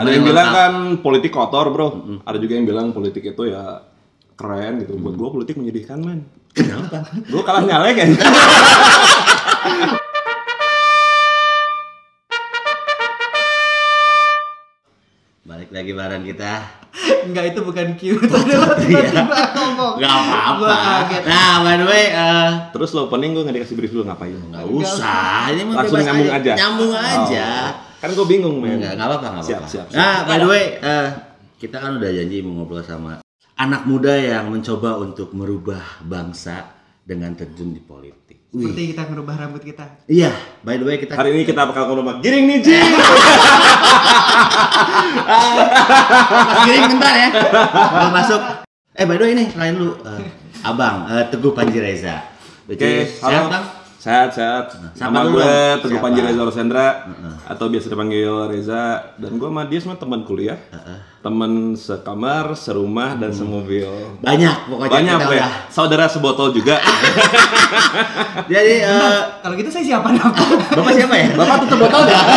Ada yang bilang kan politik kotor bro, ada juga yang bilang politik itu ya keren gitu. Buat gue politik menyedihkan man. Kenapa? Gue kalah nyalek ya. Balik lagi bareng kita. Enggak itu bukan cue tadi lo tiba-tiba ngomong. Gak apa-apa. Nah, by the way, eh, Terus lo opening gue nggak dikasih brief dulu ngapain? nggak usah. Ini Langsung nyambung aja. Nyambung aja. Oh. Kan gue bingung men. Enggak, enggak apa-apa, enggak Siap, apa-apa. siap, siap. Nah, by the way, eh, kita kan udah janji mau ngobrol sama anak muda yang mencoba untuk merubah bangsa dengan terjun di politik. Wih. Seperti kita ngerubah rambut kita. Iya, by the way kita Hari ini kita bakal ngomong giring nih Jing. Mas Giring bentar ya. Belum masuk. Eh, by the way ini lain lu eh, Abang eh, Teguh Panji Reza. Oke, Sehat, halo. Bang? Sehat, sehat. Dulu gue? Teguh? Panji Reza Rosendra atau biasa dipanggil Reza dan gue sama dia semua teman kuliah. Teman sekamar, serumah dan semobil. Banyak pokoknya Banyak kita ya. Saudara sebotol juga. Jadi eh, Kalau gitu saya siapa nama? Bapak siapa ya? Bapak tutup botol ya?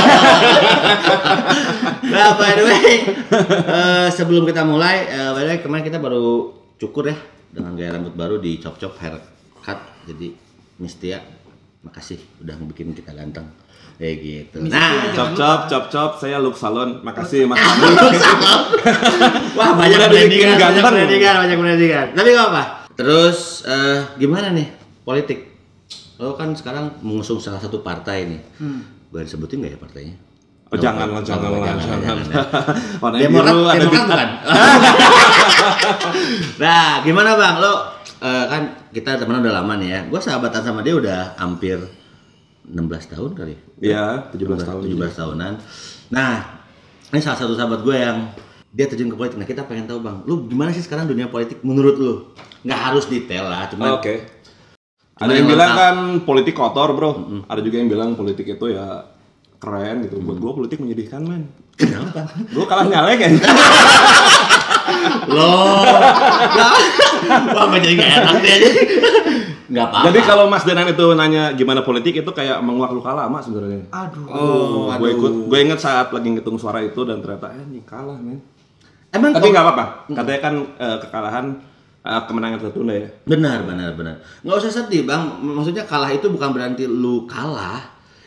Nah, by the way, eh, sebelum kita mulai, eh, by the way kemarin kita baru cukur ya dengan gaya rambut baru di Chop Chop Haircut. Jadi Mistia, makasih udah bikin kita ganteng. Kayak gitu. Nah, Cop cop cop cop. Saya Luk Salon. Makasih Mas Andi. wah banyak brandingan, banyak brandingan, banyak brandingan. Tapi gak apa. Terus eh, gimana nih politik? Lo kan sekarang mengusung salah satu partai nih. Boleh disebutin nggak ya partainya? Oh, jangan lah, jangan lah, jangan. Warna biru ada Demokrat bukan? nah, gimana bang? Lo eh, kan kita temenan udah lama nih ya. Gue sahabatan sama dia udah hampir 16 tahun kali. Iya, 17 tahun. 17 tahunan. Nah, ini salah satu sahabat gue yang dia terjun ke politik. Nah, kita pengen tahu bang, lu gimana sih sekarang dunia politik menurut lu? Nggak harus detail lah, cuma Oke. Cuma Ada yang yang bilang kan politik kotor, Bro. Ada juga yang bilang politik itu ya keren gitu. Buat gue politik menyedihkan, man. kenapa? Gue kalah nyalek ya. Loh, wah gue jadi gak enak deh aja. Nggak apa-apa. Jadi kalau Mas Denan itu nanya gimana politik itu kayak menguak luka lama sebenarnya. Aduh. Oh, gue aduh. ikut, gue inget saat lagi ngitung suara itu dan ternyata eh ini kalah, men. Emang Tapi nggak apa-apa. Katanya kan eh, kekalahan eh, kemenangan tertunda ya. Benar, benar, benar. Nggak usah sedih, Bang. Maksudnya kalah itu bukan berarti lu kalah.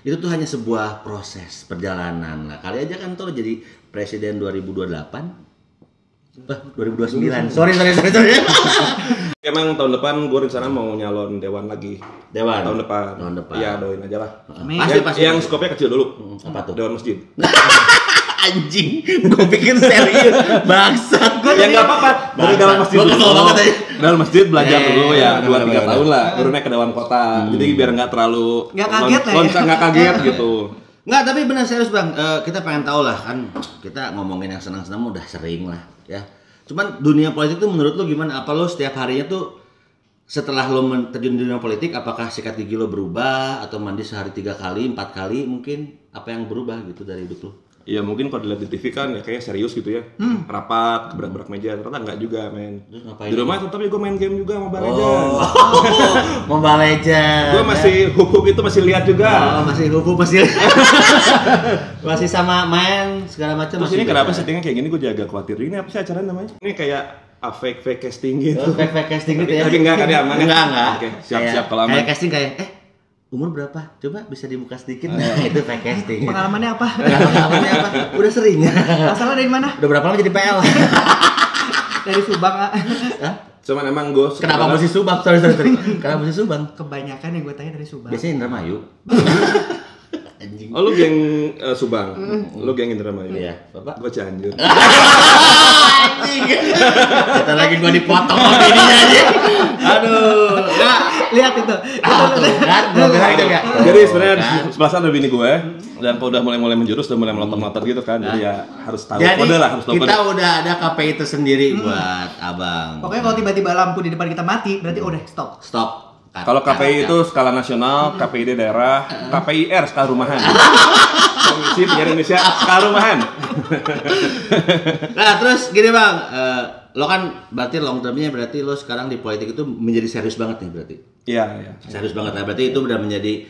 Itu tuh hanya sebuah proses perjalanan lah. Kali aja kan tuh jadi presiden 2028. Wah, 2029. Sorry, sorry, sorry, sorry. Emang tahun depan gue rencana mau nyalon dewan lagi. Dewan. Tahun depan. Tahun depan. Iya, doain aja lah. Amin. Pasti, yang, pasti, yang skopnya kecil dulu. Apa tuh? Dewan masjid. Anjing, gue pikir serius. Bangsat. ya nggak apa-apa. Dari dalam masjid Gua dulu. kesel banget aja. Dalam masjid belajar Eh, dulu ya bener, dua tiga tahun lah. Baru naik ke dewan kota. Jadi biar nggak terlalu Nggak kaget lah ya. loncat nggak kaget gitu. Nggak, tapi benar serius bang. Eh, kita pengen tahu lah kan. Kita ngomongin yang senang-senang udah sering lah, ya. Cuman dunia politik tuh menurut lo gimana? Apa lo setiap harinya tuh setelah lo terjun di dunia politik, apakah sikat gigi lo berubah atau mandi sehari tiga kali, empat kali mungkin? Apa yang berubah gitu dari hidup lo? Iya mungkin kalau dilihat di TV kan ya kayak serius gitu ya. Rapat, gebrak-gebrak meja. Ternyata nggak juga men. Di rumah tetap ya gue main game juga Mobile Legends. Oh, Mobile Legends. Gue masih hub-hub itu masih lihat juga. Oh, masih hukum masih masih sama main segala macam. Terus masih ini kenapa settingnya kayak gini gue jaga khawatir. Ini apa sih acara namanya? Ini kayak a fake fake casting gitu. Oh, fake fake casting gitu ya? Tapi enggak kan ya aman ya? Enggak enggak. Oke, siap Kayak- siap kalau aman. Kayak casting kayak eh umur berapa? Coba bisa dibuka sedikit. Nah, itu fake casting. Pengalamannya apa? Pengalamannya apa? Udah sering. Asalnya dari mana? Udah berapa lama jadi PL? Dari Subang. ah. Hah? Cuman emang gue Kenapa mesti Subang? Sorry, sorry, sorry. Kenapa mesti Subang? Kebanyakan yang gue tanya dari Subang. Biasanya Indramayu. Anjing. Oh lu geng eh, Subang, lu geng Indramayu. Iya, Bapak. Gue Cianjur. Anjing. Kita lagi gua dipotong bininya aja. Aduh. Enggak. Lihat itu. Ah, kan, bilang itu. Jadi sebenarnya sebelah sana bini gue dan kalau udah mulai-mulai menjurus udah mulai melotot-melotot gitu kan. Jadi ya harus tahu Jadi kode lah, harus tahu kita kode. udah ada KPI tersendiri buat abang. Pokoknya kalau tiba-tiba lampu di depan kita mati, berarti udah stop. stop. Kalau KPI itu skala nasional, KPID daerah, KPIR skala rumahan. Komisi Penyiaran Indonesia skala rumahan. Nah terus gini bang, Eh, lo kan berarti long termnya berarti lo sekarang di politik itu menjadi serius banget nih berarti. Iya, iya. Serius banget lah berarti itu udah menjadi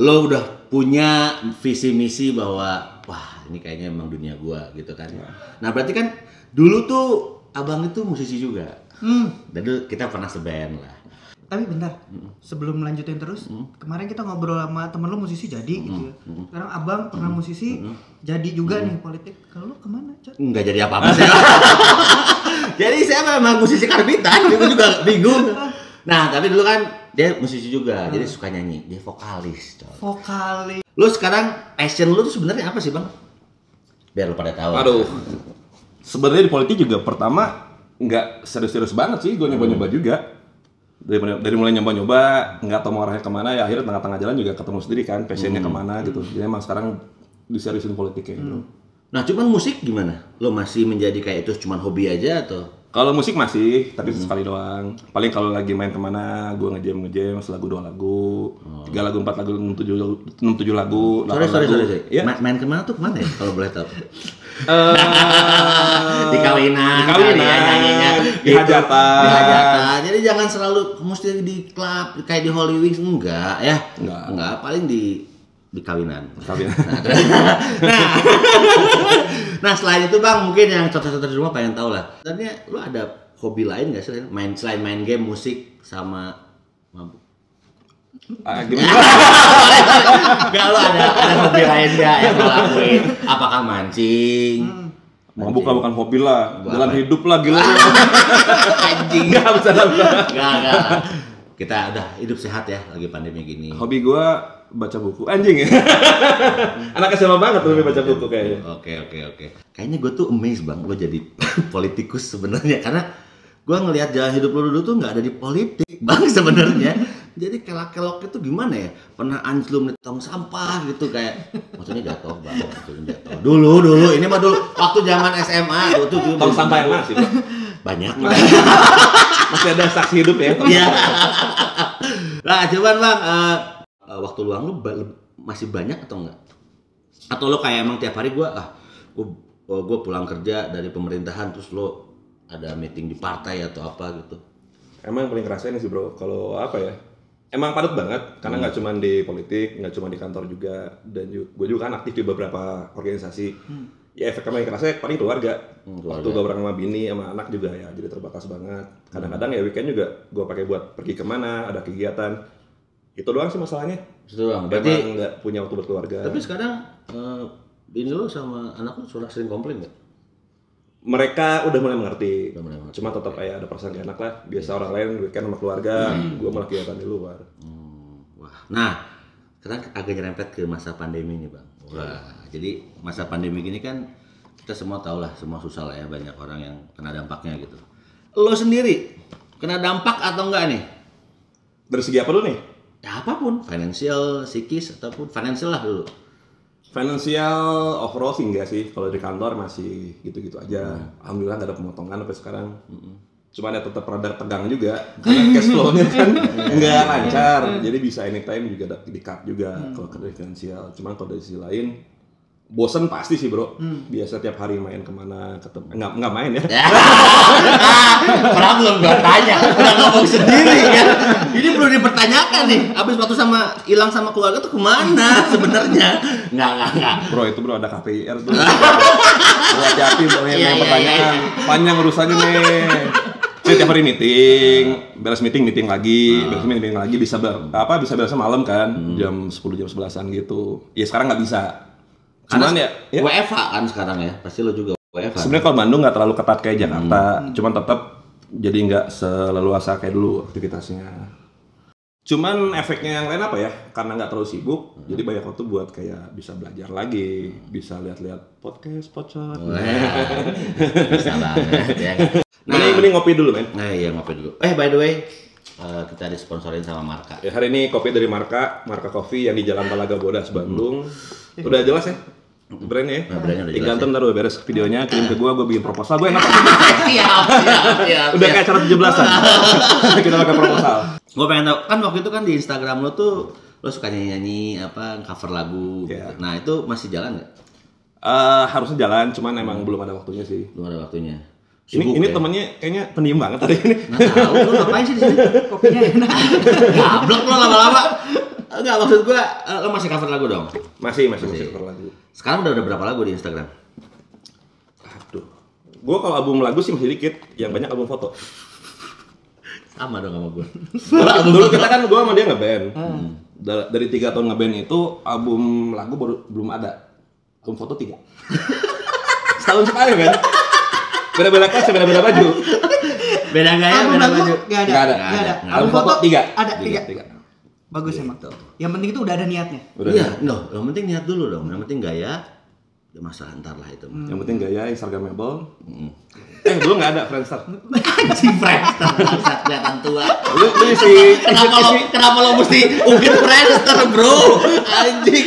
lo udah punya visi misi bahwa wah ini kayaknya emang dunia gua gitu kan. Nah berarti kan dulu tuh abang itu musisi juga. Hmm. Dan dulu kita pernah seband lah. Tapi bentar, sebelum melanjutin terus, kemarin kita ngobrol sama temen lu musisi jadi gitu ya. Sekarang abang pernah musisi, jadi juga nih politik. Kalau lu ke mana, Cot? Nggak jadi apa-apa sih. jadi saya memang musisi karbitan, itu juga bingung. Nah tapi dulu kan dia musisi juga, jadi suka nyanyi, dia vokalis. coy. Vokalis. Lu sekarang passion lu tuh sebenarnya apa sih bang? Biar lu pada tahu. Aduh. Sebenarnya di politik juga pertama nggak serius-serius banget sih, gue nyoba-nyoba juga. Dari, dari mulai nyoba-nyoba, nggak tahu mau arahnya ke mana, ya akhirnya tengah-tengah jalan juga ketemu sendiri kan, passionnya ke mana gitu. Jadi emang sekarang diseriusin politiknya gitu. Nah cuman musik gimana? Lo masih menjadi kayak itu cuman hobi aja atau? Kalau musik masih, tapi sekali doang. Paling kalau lagi main ke mana, gue ngejam ngejam selagu dua lagu, tiga lagu, empat lagu, enam tujuh, enam tujuh lagu, Sorry sorry lagu. sorry. sorry. Iya. Ma- main ke mana tuh ke mana ya kalau boleh tahu? Eh, di kawinan, di kawinan, kali ya, nyanyinya. di hajatan. Di hajatan. Jadi jangan selalu mesti di klub kayak di Holy Wings enggak ya? Enggak. Enggak, paling di di kawinan. Kawinan. nah, nah selain itu bang mungkin yang contoh-contoh di rumah pengen tahu lah. Sebenarnya lu ada hobi lain nggak sih? Main selain main game, musik sama mabuk. Ah, gimana? Enggak lu ada ada hobi lain nggak yang lo lakuin? Apakah mancing? Mabuk lah bukan hobi lah, Buat jalan apa? hidup lah gila. Anjing. Enggak bisa lah. Enggak, enggak. Kita udah hidup sehat ya lagi pandemi gini. Hobi gua baca buku anjing ya. Anak SMA banget tuh baca buku kayaknya. Oke oke oke. Kayaknya gue tuh amazed bang, lo jadi politikus sebenarnya karena gue ngelihat jalan hidup lo dulu tuh nggak ada di politik bang sebenarnya. Jadi kelak-kelok itu gimana ya? Pernah anjlum di tong sampah gitu kayak maksudnya jatuh bang, maksudnya jatuh. Dulu dulu ini mah dulu waktu zaman SMA tuh tuh Tong sampah yang mana sih? Banyak. Masih ada saksi hidup ya. Iya. nah, cuman bang, eh, eh, waktu luang lu ba- masih banyak atau enggak? Atau lo kayak emang tiap hari gua ah, gua, oh, gua pulang kerja dari pemerintahan terus lo ada meeting di partai atau apa gitu? Emang yang paling kerasa ini sih bro, kalau apa ya? Emang padat banget, karena nggak cuma di politik, nggak cuma di kantor juga, dan gue juga kan aktif di beberapa organisasi. Ya efek yang kerasa paling keluarga. Hmm, Waktu gue bareng sama bini, sama anak juga ya, jadi terbatas banget. Kadang-kadang ya weekend juga gue pakai buat pergi ke mana, ada kegiatan. Itu doang sih masalahnya. Itu doang. Berarti nggak punya waktu buat keluarga. tapi sekarang eh, bini lo sama anak lo sudah sering komplain nggak? mereka udah mulai mengerti. Udah mulai mengerti. Cuma tetap kayak ada perasaan gak enak lah. Biasa orang lain weekend sama keluarga, gue malah kegiatan di luar. Hmm, wah. Nah, sekarang agak nyerempet ke masa pandemi nih bang. Wah, jadi masa pandemi gini kan kita semua tahu lah, semua susah lah ya banyak orang yang kena dampaknya gitu. Lo sendiri kena dampak atau enggak nih? Dari segi apa dulu nih? Ya apa pun, finansial, psikis ataupun finansial lah dulu. Financial overall sih enggak sih. Kalau di kantor masih gitu-gitu aja. Alhamdulillah nggak ada pemotongan sampai sekarang. Cuma ada tetap rada tegang juga karena cash flow-nya kan nggak lancar. Jadi bisa anytime juga di cut juga kalau dari finansial. Cuma kalau dari sisi lain bosen pasti sih bro. Biasa tiap hari main ke mana ketemu nggak nggak main ya. Problem gua tanya, udah ngomong sendiri kan. Ini perlu dipertanyakan nih. Abis waktu sama hilang sama keluarga tuh ke mana sebenarnya? Nggak nggak nggak. Bro itu bro ada KPIR tuh. Hati-hati bro yang Iya, yang iya, pertanyaan. Panjang urusannya nih. Ini tiap hari meeting, beres meeting meeting lagi, beres meeting meeting lagi bisa ber, apa bisa beresnya malam kan, jam 10 jam 11-an gitu. Ya sekarang nggak bisa. Cuman ya, ya WFH kan sekarang ya, pasti lo juga WFH. sebenarnya kalau Bandung nggak terlalu ketat kayak Jakarta, cuman tetap jadi nggak seleluasa kayak dulu aktivitasnya. Cuman efeknya yang lain apa ya? Karena nggak terlalu sibuk, jadi banyak waktu buat kayak bisa belajar lagi, bisa lihat-lihat podcast, pocot. Wah, bisa banget ya. Nah, mending, mending ngopi dulu, men. Nah iya ngopi dulu. Eh by the way, eh, kita disponsorin sama Marka. Ya, hari ini kopi dari Marka, Marka Coffee yang di Jalan Talaga Bodas, Bandung. Udah jelas ya? Brandnya ya? Nah, brandnya udah Tinggal jelas ntar udah beres videonya, kirim ke gua, gua bikin proposal. Gue enak siap, siap, siap. Udah kayak acara 17-an. Kita pakai proposal. Gue pengen tahu kan waktu itu kan di Instagram lo tuh lo suka nyanyi-nyanyi apa cover lagu. Iya. gitu. Nah itu masih jalan nggak? Eh, harusnya jalan, cuman emang belum ada waktunya sih. Belum ada waktunya. Ini Sibuk ini ya? temennya kayaknya pendiam banget hari ini. Nggak tahu lo ngapain sih di sini? Kopinya enak. Gablok lo lama-lama. Enggak maksud gua eh, lo masih cover lagu dong. Masih, masih, masih Masih. cover lagu. Sekarang udah ada berapa lagu di Instagram? Aduh. Gue kalau album lagu sih masih dikit, yang banyak album foto. Sama dong sama gua. dulu, dulu kita kan gue sama dia ngeband. Da- Dari tiga tahun ngeband itu album lagu baru belum ada. Album foto tiga. Setahun sekali kan? Beda-beda kelas, beda-beda baju. Beda gaya, beda baju. nggak ada, Nggak ada. nggak ada. Album foto tiga. Ada tiga. tiga. Bagus emang. Yang penting itu udah ada niatnya. Udah. Iya, no, yang penting niat dulu dong. Yang penting gaya. Ya masalah ntar lah itu. mah. Yang penting gaya, Instagramable. Eh, dulu nggak ada Friendster. Anjing Friendster, bangsat, kelihatan tua. Lu, lu isi, Kenapa lo, kenapa lo mesti ungkit Friendster bro? Anjing.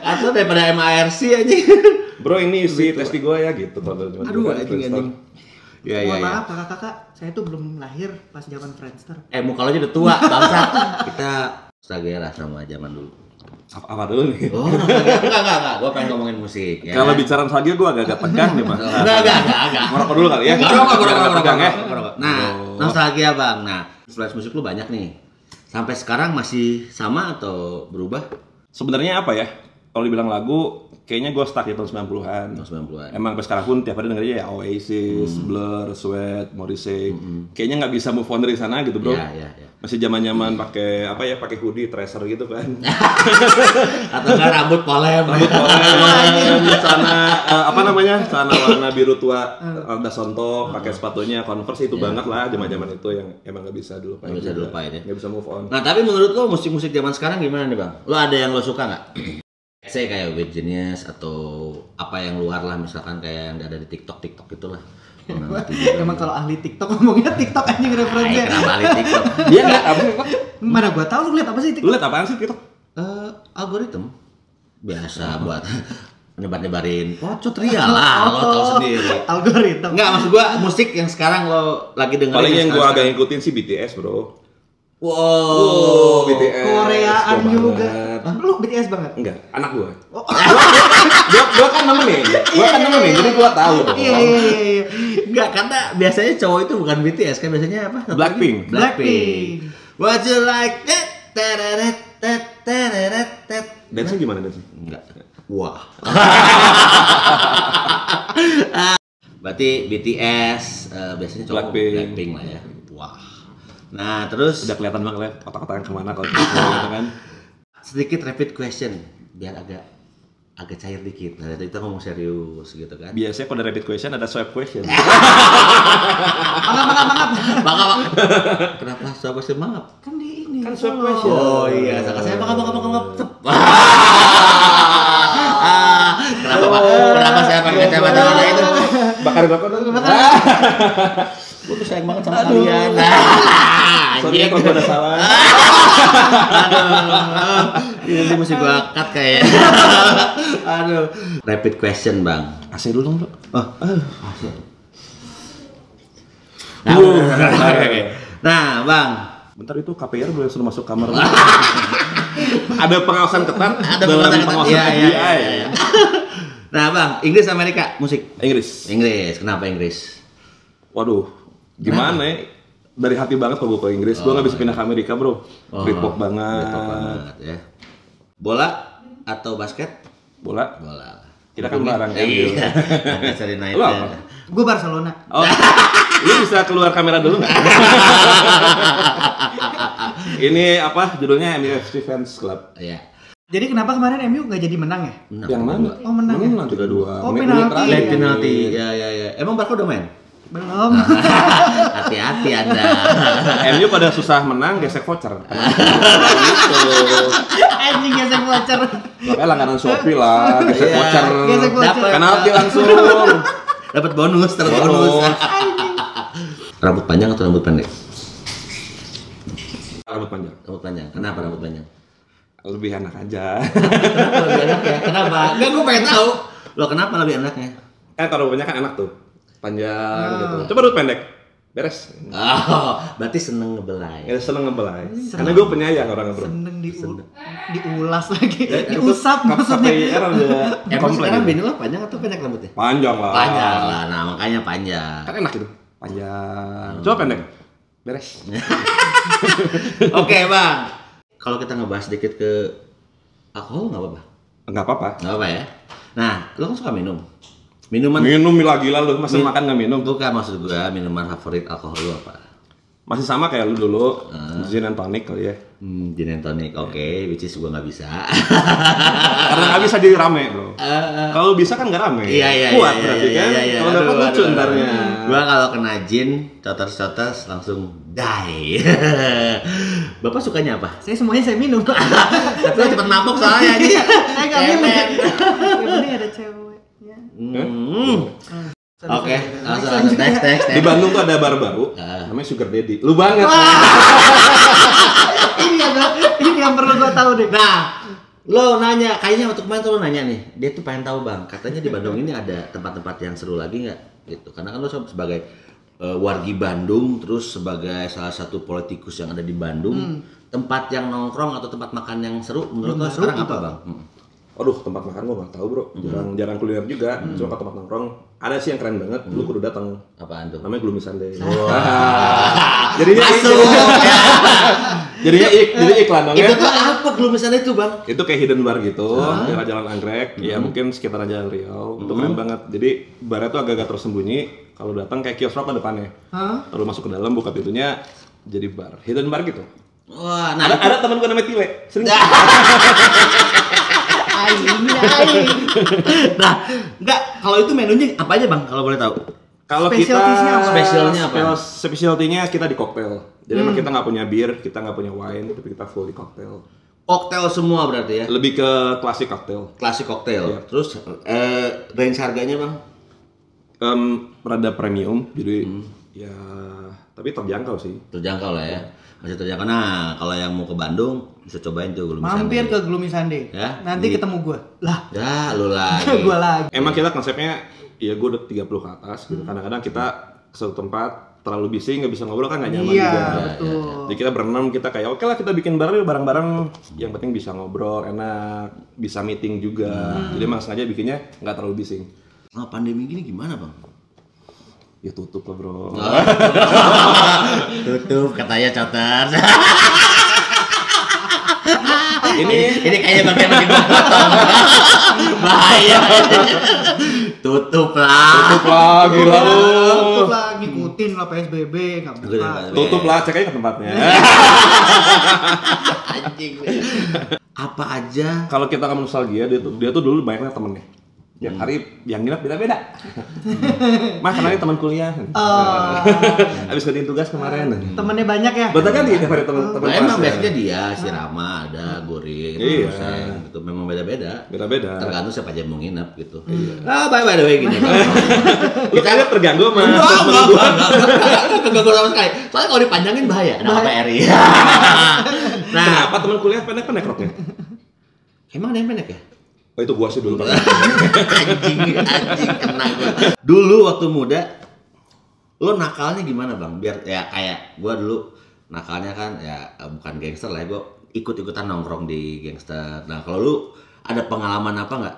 Atau daripada MARC anjing. bro ini isi tes di gue ya gitu. Aduh kan anjing anjing. Ya ya Mohon ya. maaf kakak-kakak, saya tuh belum lahir pas zaman Friendster. Eh muka lo aja udah tua, bangsat. Kita Sagera sama zaman dulu. Apa, apa dulu nih? Oh, enggak, enggak, enggak, enggak. Gue pengen ngomongin musik. Ya. Kalau bicara nostalgia gue agak-agak tegang nih mas. Enggak, enggak, enggak, enggak. Ngerokok dulu kali ya. Ngerokok, tegang ya. ngerokok, ngerokok. Nah, nostalgia bang. Nah, influence musik lu banyak nih. Sampai sekarang masih sama atau berubah? Sebenarnya apa ya? Kalau dibilang lagu, kayaknya gue stuck di tahun 90-an. Tahun 90-an. Emang sampai sekarang pun tiap hari dengernya ya Oasis, Hmm. Blur, Sweat, Morrissey. Kayaknya nggak bisa move on dari sana gitu bro. Iya, iya, iya. Masih zaman-zaman pakai apa ya? Pakai hoodie, tracer gitu kan. Atau enggak rambut polem. Rambut polem, celana eh, apa namanya? Celana warna biru tua, ada sontok, pakai sepatunya Converse itu banget lah zaman-zaman itu yang emang nggak bisa dulu. Nggak bisa dilupain ya. Nggak bisa move on. Nah, tapi menurut lo musik-musik zaman sekarang gimana nih bang? Lo ada yang lo suka nggak? Saya kayak Weird Genius atau apa yang luar lah misalkan kayak yang ada di TikTok TikTok itulah. Emang kalau ahli TikTok ngomongnya TikTok anjing Ay, referensinya. kenapa ahli TikTok? Dia nggak apa? Mana gua tahu lu lihat apa sih Lu TikTok? liat apaan sih TikTok? Eh, algoritma biasa buat nyebar-nyebarin pocot ria lah, lo tau sendiri. Algoritma. Enggak, maksud gua musik yang sekarang lo lagi dengerin. Paling yang gua agak ngikutin sih BTS bro. Wow. Oh, BTS. Koreaan juga. Banget. Lu BTS banget. Enggak, anak gua. Oh. gua, gua kan nemenin, gua kan nemenin, jadi gua tahu. Iya iya iya iya. Enggak, karena biasanya cowok itu bukan BTS kan biasanya apa? Blackpink. Blackpink. Blackpink. What you like that? Tereret, tet, tereret, tet. Dance gimana dance? Enggak. Wah. Berarti BTS eh, biasanya cowok Blackpink. Blackpink lah ya. Wah. Nah, terus Udah kelihatan banget ya otak-otak yang ke mana kalau gitu kan. Sedikit rapid question biar agak agak cair dikit. Nah, tadi kita ngomong serius gitu kan. Biasanya kalau ada rapid question ada swipe question. Mangap mangap mangap. Kenapa siapa sih maaf? Kan di ini. Kan swap Solo. question. Oh iya, saka saya bangga bangga bangga. Cep. Ah, kenapa Pak? Kenapa saya pakai kacamata? Bakar bakar. Gue tuh sayang banget sama kalian. Nah, Sorry ya kalau gua ada salah. Aduh, ini nanti mesti gua cut kayak. Aduh. Rapid question bang. AC dulu dong, Bro. Oh, Nah, nah, bang. Bentar itu KPR boleh suruh masuk kamar. ada pengawasan ketat Ada dalam pengawasan ketat. pengawasan iya, FBI. iya, iya. Nah, bang, Inggris Amerika musik. Inggris. Inggris, kenapa Inggris? Waduh, gimana ya? Dari hati banget kalau gue ke Inggris, gue nggak bisa pindah ke Amerika bro. Britpop banget. Britpop banget ya. Bola atau basket? Bola. Bola. Kita kan bareng kan. Iya. Manchester United. Lu apa? Gue Barcelona. Oh, lu bisa keluar kamera dulu nggak? Ini apa judulnya MUFC Fans Club. Iya. Jadi kenapa kemarin MU nggak jadi menang ya? Menang. Yang mana? Oh, menang ya? Menang tiga dua. Oh, penalti. Late penalty. Ya ya ya. Emang Barca udah main? Belum. Hati-hati Anda. MU pada susah menang gesek voucher. gitu. Anjing gesek voucher. Makanya langganan Shopee lah, gesek Iya. voucher. Gesek voucher. Dapat Penalti langsung. Dapat bonus, terus bonus. Bonus. rambut panjang atau rambut pendek? Rambut panjang. Rambut panjang. Kenapa rambut panjang? Lebih enak aja. Kenapa lebih enak ya? Kenapa? Enggak, gue pengen tahu. Lo kenapa lebih enaknya? Eh kalau panjang kan enak tuh. Panjang Ah. gitu. Coba rambut pendek. Beres. Oh, berarti seneng ngebelai. Ya seneng ngebelai. Karena gue penyayang orang bro. Seneng di diulas lagi. Ya, Diusap maksudnya. KPIR ada Emang sekarang bini lo panjang atau pendek rambutnya? Panjang lah. Panjang lah, nah makanya panjang. Kan enak itu. Panjang. Coba pendek. Beres. Oke bang, kalau kita ngebahas dikit ke alkohol nggak apa-apa? Nggak apa-apa. Nggak apa ya? Nah, lo kan suka minum. Minuman Minum gila-gila lu, masa makan nggak minum? bukan maksud gua minuman favorit alkohol lu apa? Masih sama kayak lu dulu, gin and tonic kali ya. Hmm, gin and tonic, oke, which is gua nggak bisa. Karena nggak bisa jadi rame bro. Kalau bisa kan nggak rame. Iya iya Kuat iya, berarti iya, kan. iya, iya. Kalau dapat lucu ntarnya. Gua kalau kena gin, cotos-cotos langsung die. Bapak sukanya apa? Saya semuanya saya minum. Tapi lo cepet mabok soalnya ini. Saya nggak minum. Yang penting ada ceweknya. Hmm. Sorry, Oke, sorry. langsung Next, next next next. Di Bandung tuh ada bar baru, Ah. namanya Sugar Daddy. Lu banget. ini yang ini yang perlu gua tahu deh. Nah, lo nanya, kayaknya waktu kemarin tuh lo nanya nih, dia tuh pengen tahu bang, katanya di Bandung ini ada tempat-tempat yang seru lagi nggak? Gitu, karena kan lo sebagai eh, wargi Bandung, terus sebagai salah satu politikus yang ada di Bandung, tempat yang nongkrong atau tempat makan yang seru, menurut lo sekarang apa bang? Hmm. Aduh, tempat makan gua nggak tahu bro. Jarang jarang kuliner juga. Cuma ke tempat nongkrong. Ada sih yang keren banget. Lu kudu datang. Apaan tuh? Namanya Gloomy Sunday. jadinya ik, Masuk. jadinya ik, jadi iklan dong ya. Itu tuh apa belum misalnya itu bang? Itu kayak hidden bar gitu, daerah Jalan Anggrek, ya mungkin sekitaran Jalan Riau. Itu keren banget. Jadi barnya tuh agak-agak tersembunyi. Kalau datang kayak kios rokok depannya. Hah? Lalu masuk ke dalam, buka pintunya, jadi bar. Hidden bar gitu. Wah, nah Ada, ada teman gue namanya Tile, sering Aing, aing. nah, enggak, kalau itu menunya apa aja bang? Kalau boleh tahu? Kalau kita apa? Spesialnya apa? Spesial- Specialty-nya kita di koktail. Jadi emang kita nggak punya bir, kita nggak punya wine, tapi kita full di koktail. Koktail semua berarti ya? Lebih ke klasik koktail. Klasik koktail. Iya. Terus eh, range harganya bang? Em, rada premium, jadi ya tapi terjangkau sih. Terjangkau lah ya. Masih terjangkau. Nah, kalau yang mau ke Bandung bisa cobain tuh belum Mampir ke Gloomy Sunday. Ya, Nanti di- ketemu gua. Lah, Ya, lu lagi. gua lagi. Emang kita konsepnya ya gue udah 30 ke atas gitu. Kadang-kadang kita ke suatu tempat terlalu busy nggak bisa ngobrol kan nggak nyaman Iya, juga. betul. Jadi kita berenam kita kayak oke lah kita bikin bareng bareng-bareng yang penting bisa ngobrol enak bisa meeting juga. Jadi emang sengaja bikinnya nggak terlalu bising. Nah, pandemi gini gimana bang? Ya tutup lah bro. Tutup katanya coter. Ini Ini kayaknya bagian lagi potong. Bahaya. Tutup lah. tutup lah gila lu. Tutup lah, ngikutin lah PSBB, nggak buka. Tutup lah cek aja ke tempatnya. Anjing. Apa aja? Kalau kita ngomong nostalgia dia tuh dia tuh dulu banyaknya temennya. Tiap hari yang nginep beda-beda. Mah kenalnya teman kuliah. Oh, Habis kerjain tugas kemarin. temennya banyak ya? Betul kan tiap hari teman teman Nah, emang ya? biasanya dia, si Rama ada, Gurin, Iya. Hussein, gitu. Memang beda-beda. Beda-beda. Tergantung siapa aja yang mau nginep gitu. Ah, by by the way gini. Lu kagak terganggu sama Enggak, enggak, gua? enggak, enggak, enggak, enggak sama sekali. Soalnya kalau dipanjangin bahaya, ada KPRI. nah, Kenapa teman kuliah pendek-pendek roknya? emang ada yang pendek ya? Oh itu gua sih dulu Pak. anjing, anjing kena gua. Dulu waktu muda, lo nakalnya gimana bang? Biar ya kayak gua dulu nakalnya kan ya eh, bukan gangster lah, ya, gua ikut-ikutan nongkrong di gangster. Nah kalau lu ada pengalaman apa nggak?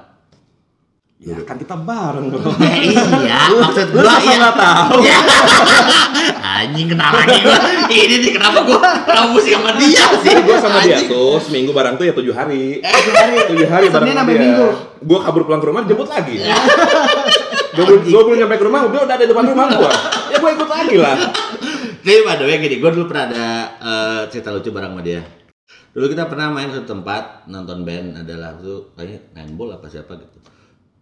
Ya kan kita bareng bro. Ya, iya, maksud Lu gua ya. nggak tahu? Ya. Anjing kenal lagi gua. Ini nih kenapa gua kenapa mesti sama dia sih? Gua sama dia tuh seminggu bareng tuh ya tujuh hari. Tujuh hari. Tujuh hari bareng Senin sama dia. Minggu. Gua kabur pulang ke rumah jemput lagi. Gua belum gua belum nyampe ke rumah, dia udah ada di depan rumah gua. Ya gua ikut lagi lah. Jadi by the way gini, gue dulu pernah ada eh, cerita lucu bareng sama dia. Dulu kita pernah main ke tempat nonton band adalah tuh kayaknya ball apa siapa gitu.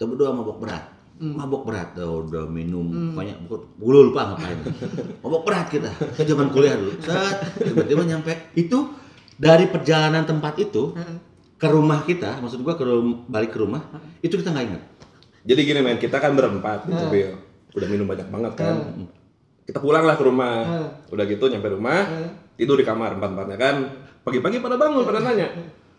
Kita berdua mabok berat. Mabok berat, udah, udah minum banyak, gue lupa ngapain. mabok berat kita, zaman kuliah dulu. Set, tiba-tiba nyampe itu dari perjalanan tempat itu ke rumah kita, maksud gua ke rum- balik ke rumah, itu kita nggak ingat. Jadi gini men, kita kan berempat mobil. Udah minum banyak banget kan. Kita pulang lah ke rumah. Udah gitu nyampe rumah, tidur di kamar empat-empatnya kan. Pagi-pagi pada bangun, pada nanya.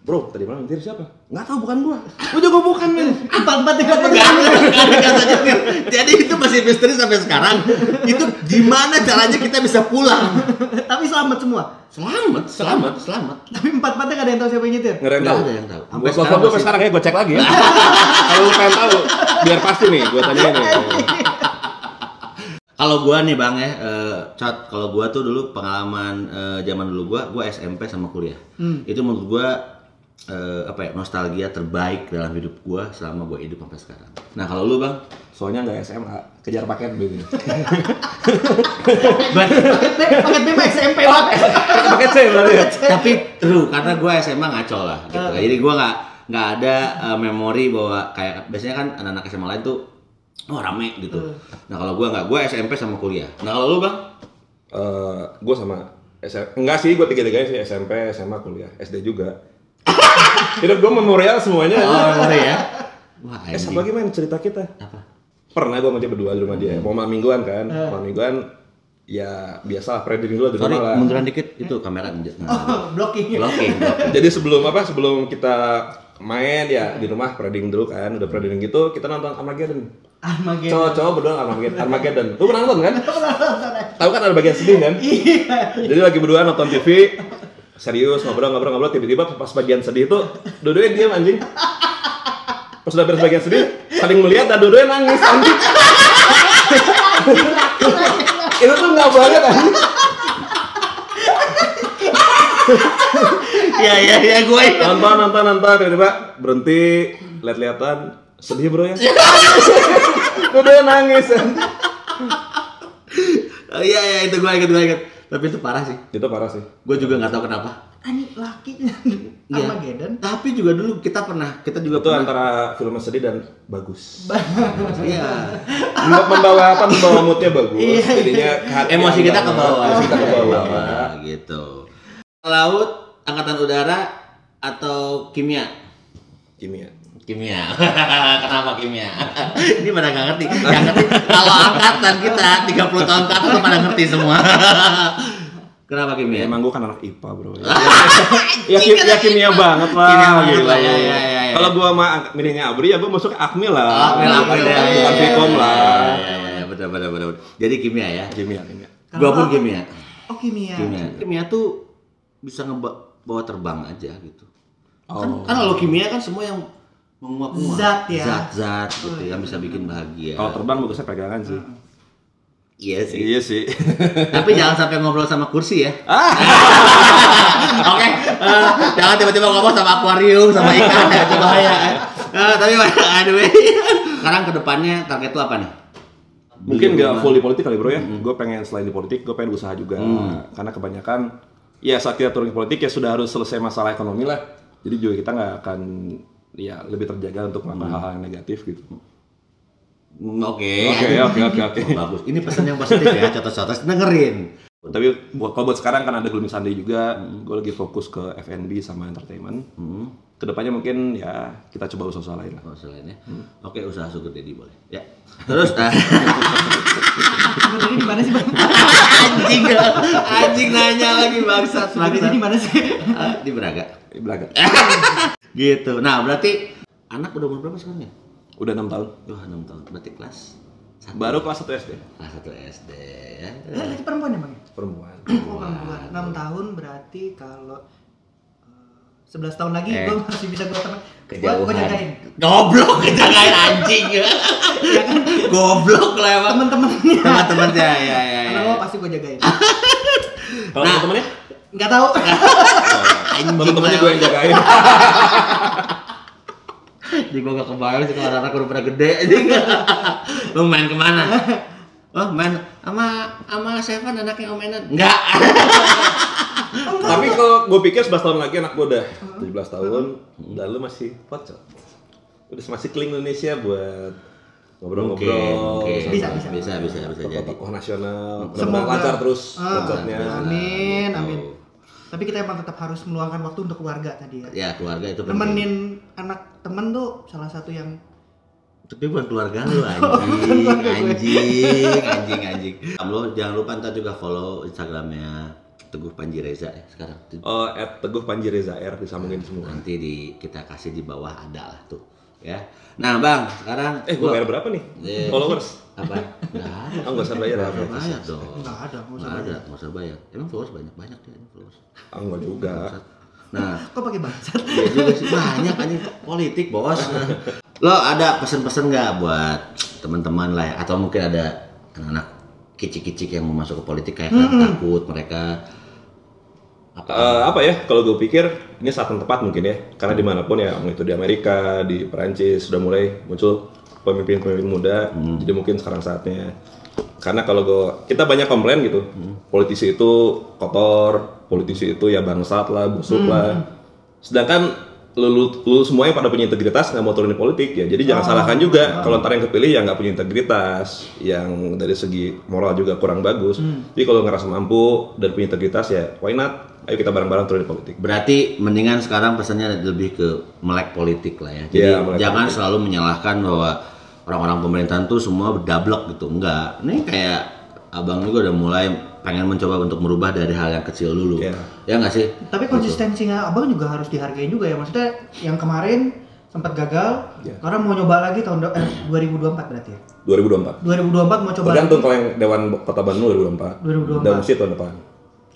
Bro, tadi malam nyetir siapa? Nggak tahu, bukan gua. Gua juga bukan, men. Gak gak ada kata nyetir. Jadi itu masih misteri sampai sekarang. Itu gimana caranya kita bisa pulang? Tapi selamat semua. Selamat, selamat, selamat. Tapi empat-empatnya nggak ada yang tahu siapa yang nyetir. Nggak ada yang tahu. ada yang tahu. Gua Sampai telepon sekarang gua sekarang ya, gua cek lagi ya. Kalau lu pengen tahu, biar pasti nih, gua tanya nih. Kalau gua nih bang ya, eh, cat. Kalau gua tuh dulu pengalaman eh, zaman dulu gua, gua SMP sama kuliah. Itu menurut gua eh, apa ya nostalgia terbaik dalam hidup gua selama gua hidup sampai sekarang. Nah kalau lu bang, Soalnya nggak SMA, kejar paket dulu. Paket B, paket B mah SMP banget. paket C berarti ya? tapi true karena gua SMA ngaco lah. Gitu. Jadi gua nggak nggak ada eh, memori bahwa kayak biasanya kan anak-anak SMA lain tuh oh rame gitu. Nah kalau gua nggak, gua SMP sama kuliah. Nah kalau lu bang? Eh, gue sama SM, enggak sih, gue tiga-tiganya sih SMP, SMA, kuliah, SD juga. Hidup gue memorial semuanya. Oh memori ya. Wah Eh, satu lagi main cerita kita. Apa? Pernah gue sama dia berdua di rumah dia. Mau malam mingguan kan, malam mingguan ya biasa lah pre-drinking dulu di Sorry, rumah lah. munduran dikit itu kamera Oh, blocking. blocking. blocking. Jadi sebelum apa? Sebelum kita main ya di rumah pre-drinking dulu kan, udah pre-drinking gitu kita nonton Armageddon. Armageddon. Cowok-cowok berdua Armageddon. Armageddon. Lu pernah nonton kan? Tahu kan ada bagian sedih kan? Jadi lagi berdua nonton TV, serius ngobrol-ngobrol-ngobrol tiba-tiba pas bagian sedih itu dua-duanya diam anjing. Pas udah beres bagian sedih, saling melihat dan dua-duanya nangis anjing. itu tuh nggak banget anjing. Iya iya iya gue. Nonton nonton nonton tiba-tiba berhenti lihat-lihatan sedih bro ya. dua-duanya nangis. Oh, iya iya itu gue inget gue inget. Tapi itu parah sih. Itu parah sih. Gue juga nggak tahu kenapa. Ani laki Iya. Armageddon. Tapi juga dulu kita pernah kita juga Itu pernah. antara film sedih dan bagus. Iya. Mem- membawa apa membawa moodnya bagus jadinya kehatian Emosi kita ke bawah. emosi kita ke bawah Bawah, gitu. Laut, angkatan udara atau kimia? kimia Kimia. Kenapa kimia? Ini pada nggak ngerti. Yang ngerti kalau angkatan kita 30 tahun ke atas pada ngerti semua. Kenapa ya, kimia? emang gue kan anak IPA bro ya, kim- ya kimia banget lah Kimia banget lah, ya, ya, ya, ya. kalau gue ang- milihnya Abri ya gue masuk ke Akmi lah bukan oke, ya, ya, ya, lah ya, ya, ya, betul, betul, betul. Jadi kimia ya. kimia kimia Gua pun kimia. Oh kimia. Kimia. Kimia tuh bisa ngebawa terbang aja gitu. Kan, Oh. kan kalau kimia kan semua yang menguap-nguap. Zat ya. Zat-zat gitu yang bisa bikin bahagia. kalau terbang bagusnya pegangan sih Iya sih. iya sih Tapi jangan sampai ngobrol sama kursi ya. Oke, eh, jangan tiba-tiba ngomong sama akuarium, sama ikan ya, itu bahaya. Eh, tapi anyway, sekarang ke depannya target lu apa nih? mungkin Beli nggak rumah. full di politik kali bro ya gue pengen selain di politik gue pengen usaha juga karena kebanyakan ya saat kita turun ke politik ya sudah harus selesai masalah ekonomi lah jadi juga kita nggak akan ya lebih terjaga untuk melakukan hal-hal yang negatif gitu Hmm, Oke. Oke, oke, oke, oke. Bagus. Ini pesan yang positif ya, cotos-cotos dengerin. Tapi buat kalau buat sekarang kan ada Gloomy Sunday juga, gue lagi fokus ke F&B sama entertainment. Hmm. Ke depannya mungkin ya kita coba usaha lain lah. Oh, selainnya. Oke, usaha sugar daddy boleh. Ya. Terus ah, Sebenarnya di mana sih bang? anjing anjing nanya lagi bangsat. Sebenarnya di mana sih? Ah, di Braga. Eh, Belaga. Gitu. Nah, berarti anak udah umur berapa sekarang ya? Udah enam tahun. Wah, 6 tahun. Berarti kelas satu. Baru kelas 1 SD. kelas 1 SD ya. Nah, itu perempuan ya bang? Perempuan. Oh perempuan. 6 tahun berarti kalau eh, 11 tahun lagi Eh. gue masih bisa gue teman. Gue Kejauhan. jagain. Goblok kejagain anjing. Goblok lah emang. Temen-temennya. Teman-temannya ya ya ya. Karena gue pasti gue jagain. Kalau Nah. teman-temannya? Nggak tahu. Lah. gue yang jagain. Jadi gue gak kebayang sih kalau anak-anak udah pada gede anjing. Lu main ke mana? Oh main sama sama Seven anaknya Om Enan? Enggak. Tapi kalau gue pikir 11 tahun lagi anak gue udah 17 tahun, dan lu masih pocot. Udah masih kling Indonesia buat ngobrol-ngobrol. Mungkin, sama Bisa, bisa. bisa bisa bisa jadi. Tokoh-tokoh nasional. Semoga. Lancar terus Ah, pocotnya. Amin, amin. Tapi kita emang tetap harus meluangkan waktu untuk keluarga tadi ya. Ya keluarga itu penting. Nemenin anak temen tuh salah satu yang Tapi bukan keluarga lu anjing, anjing, anjing, anjing. Lo jangan lupa ntar juga follow Instagramnya Teguh Panji Reza ya sekarang. Oh, at Teguh Panji Reza R disambungin semua. Nanti di kita kasih di bawah ada lah tuh, ya. Nah bang, sekarang Eh, gue lo- bayar berapa nih? Eh. Followers? Apa? Nggak ada. Oh, nggak usah bayar ya? Nggak usah bayar dong. nggak ada, nggak usah Nggak ada, nggak usah bayar. Emang followers banyak banyak ya ini followers. Ah, enggak juga. Nah, Kok pakai bangsat? Iya juga sih banyak anjing politik bos. Lo ada pesan-pesan nggak buat teman-teman lah ya? atau mungkin ada anak-anak kicik-kicik yang mau masuk ke politik kayak kan takut mereka Eh, apa ya kalau gue pikir ini saat yang tepat mungkin ya karena di mana pun ya itu di Amerika di Perancis sudah mulai muncul pemimpin-pemimpin muda jadi mungkin sekarang saatnya. Karena kalau gue kita banyak komplain gitu. Politisi itu kotor politisi itu ya bangsat lah busuk lah. Sedangkan lu, lu, lu semuanya pada punya integritas nggak mau turunin politik ya. Jadi jangan salahkan juga kalau ntar yang kepilih yang nggak punya integritas. Yang dari segi moral juga kurang bagus. Jadi kalau ngerasa mampu dan punya integritas ya why not? Ayo kita bareng-bareng turunin politik. Berarti mendingan sekarang pesannya lebih ke melek politik lah ya. Jadi Iya, melek jangan selalu menyalahkan bahwa orang-orang pemerintahan tuh semua berdablek gitu. Enggak. Ini kayak abang juga udah mulai pengen mencoba untuk merubah dari hal yang kecil dulu. Iya. Ya nggak sih? Tapi konsistensinya abang juga harus dihargai juga ya. Maksudnya yang kemarin sempat gagal, Iya. sekarang mau nyoba lagi tahun eh, 2024 berarti ya. 2024 2024 mau coba tergantung kalau yang Dewan Kota Bandung 2024 2024. Dewan Musik tahun depan